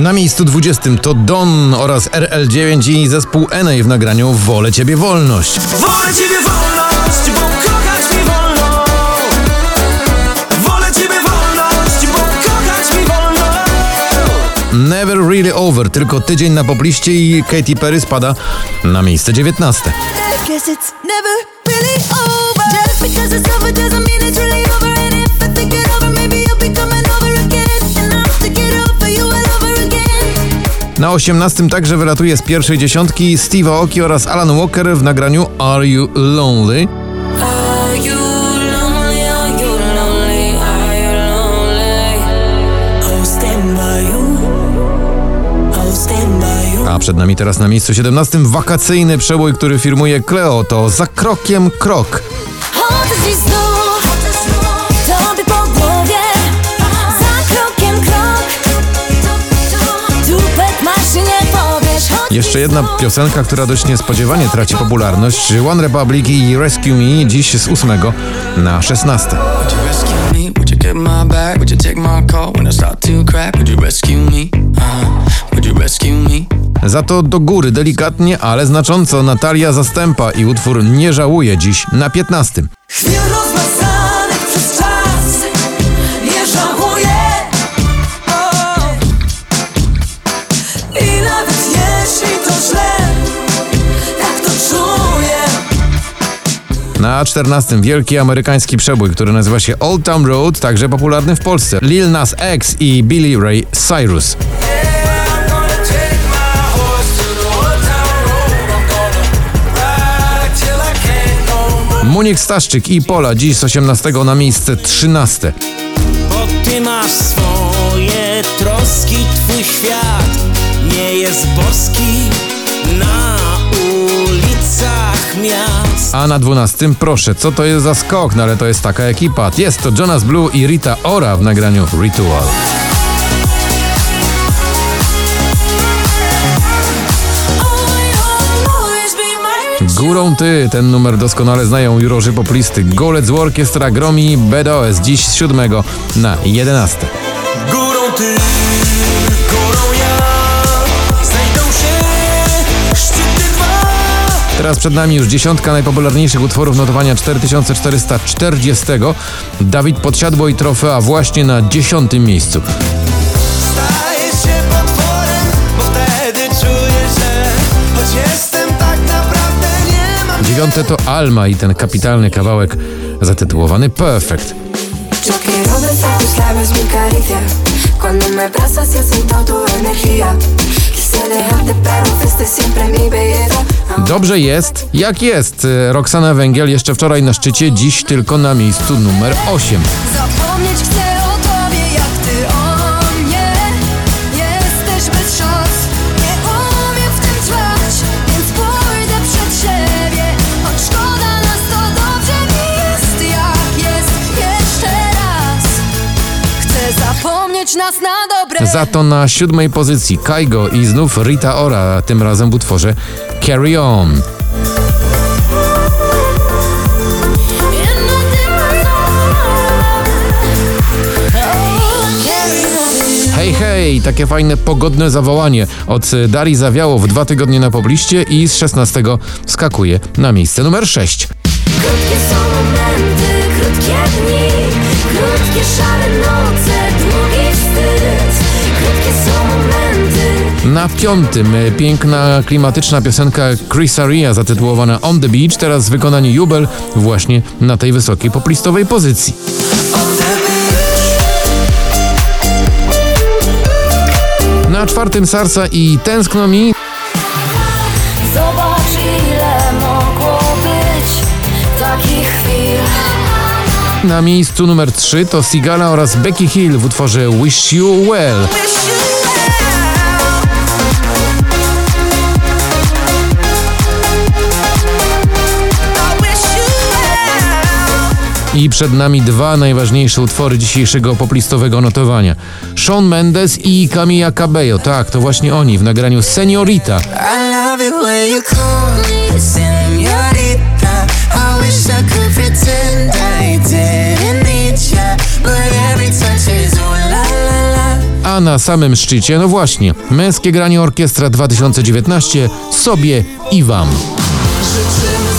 Na miejscu 20 to Don oraz RL9 i zespół NA w nagraniu Wolę Ciebie Wolność. Wolę Ciebie wolność, bo kochać mi wolno Wolę Ciebie wolność, bo kochać mi wolno Never Really Over, tylko tydzień na popliście i Katy Perry spada na miejsce 19. Na 18 także wylatuje z pierwszej dziesiątki Steve Aoki oraz Alan Walker w nagraniu Are You Lonely? A przed nami teraz na miejscu 17 wakacyjny przebój, który firmuje Cleo, to Za krokiem krok. Jeszcze jedna piosenka, która dość niespodziewanie traci popularność. One Republic i Rescue Me dziś z 8 na 16. Would you rescue me? Would you get my back? Would you take my call when I start to crack? Would you rescue me? Uh, would you rescue me? Za to do góry delikatnie, ale znacząco Natalia Zastępa i utwór Nie żałuję dziś na 15. Na 14 wielki amerykański przebój, który nazywa się Old Town Road, także popularny w Polsce. Lil Nas X i Billy Ray Cyrus. Munik Staszczyk i Pola dziś z 18 na miejsce 13. Bo ty masz swoje troski, twój świat nie jest boski na. A na 12 proszę, co to jest za skok? No ale to jest taka ekipa. Jest to Jonas Blue i Rita Ora w nagraniu Ritual. Górą ty, ten numer doskonale znają jurorzy poplisty. Golec Orkiestra gromi BDOS dziś z 7 na 11. Górą ty, górą Teraz przed nami już dziesiątka najpopularniejszych utworów notowania 4440. Dawid Podsiadło i Trofea właśnie na dziesiątym miejscu. Staję się potworem, bo wtedy czuję, że Choć jestem tak naprawdę nie mam Dziewiąte to Alma i ten kapitalny kawałek zatytułowany Perfect. Cuando me abrazas y siento tu energía. Dobrze jest, jak jest. Roxana Węgiel jeszcze wczoraj na szczycie, dziś tylko na miejscu numer 8. Zapomnieć chcę Za to na siódmej pozycji Kaigo i znów Rita Ora, tym razem w utworze Carry On. Hej, hej, takie fajne pogodne zawołanie od Darii Zawiało w dwa tygodnie na pobliście i z 16 skakuje na miejsce numer 6. Krótkie są momenty, krótkie dni Krótkie szare noce, Na piątym e, piękna klimatyczna piosenka Chrisa Ria zatytułowana On the Beach, teraz w wykonaniu Jubel właśnie na tej wysokiej poplistowej pozycji. Na czwartym Sarsa i Tęskno mi Zobacz ile mogło być takich chwil na miejscu numer 3 to Sigala oraz Becky Hill w utworze Wish You Well. I przed nami dwa najważniejsze utwory dzisiejszego poplistowego notowania. Sean Mendes i Camila Cabello. Tak, to właśnie oni w nagraniu Seniorita. A na samym szczycie, no właśnie, Męskie Granie Orkiestra 2019 sobie i wam. Życzę